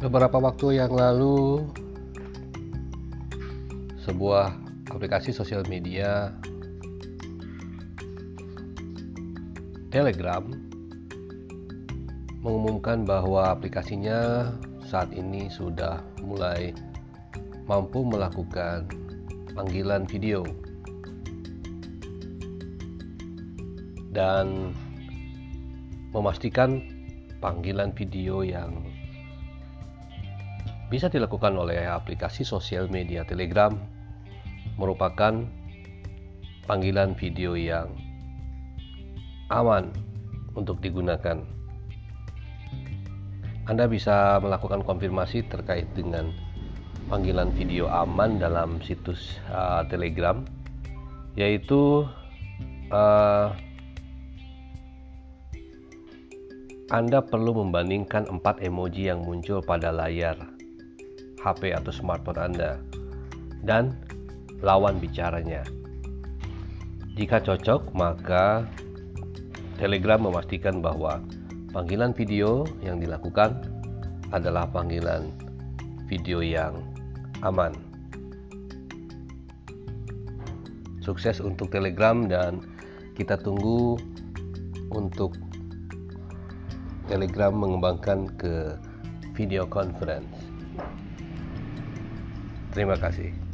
Beberapa waktu yang lalu, sebuah aplikasi sosial media Telegram mengumumkan bahwa aplikasinya saat ini sudah mulai mampu melakukan panggilan video. Dan memastikan panggilan video yang bisa dilakukan oleh aplikasi sosial media Telegram merupakan panggilan video yang aman untuk digunakan. Anda bisa melakukan konfirmasi terkait dengan panggilan video aman dalam situs uh, Telegram, yaitu uh, Anda perlu membandingkan empat emoji yang muncul pada layar HP atau smartphone Anda dan lawan bicaranya. Jika cocok, maka Telegram memastikan bahwa panggilan video yang dilakukan adalah panggilan video yang aman. Sukses untuk Telegram dan kita tunggu untuk Telegram mengembangkan ke video conference. Terima kasih.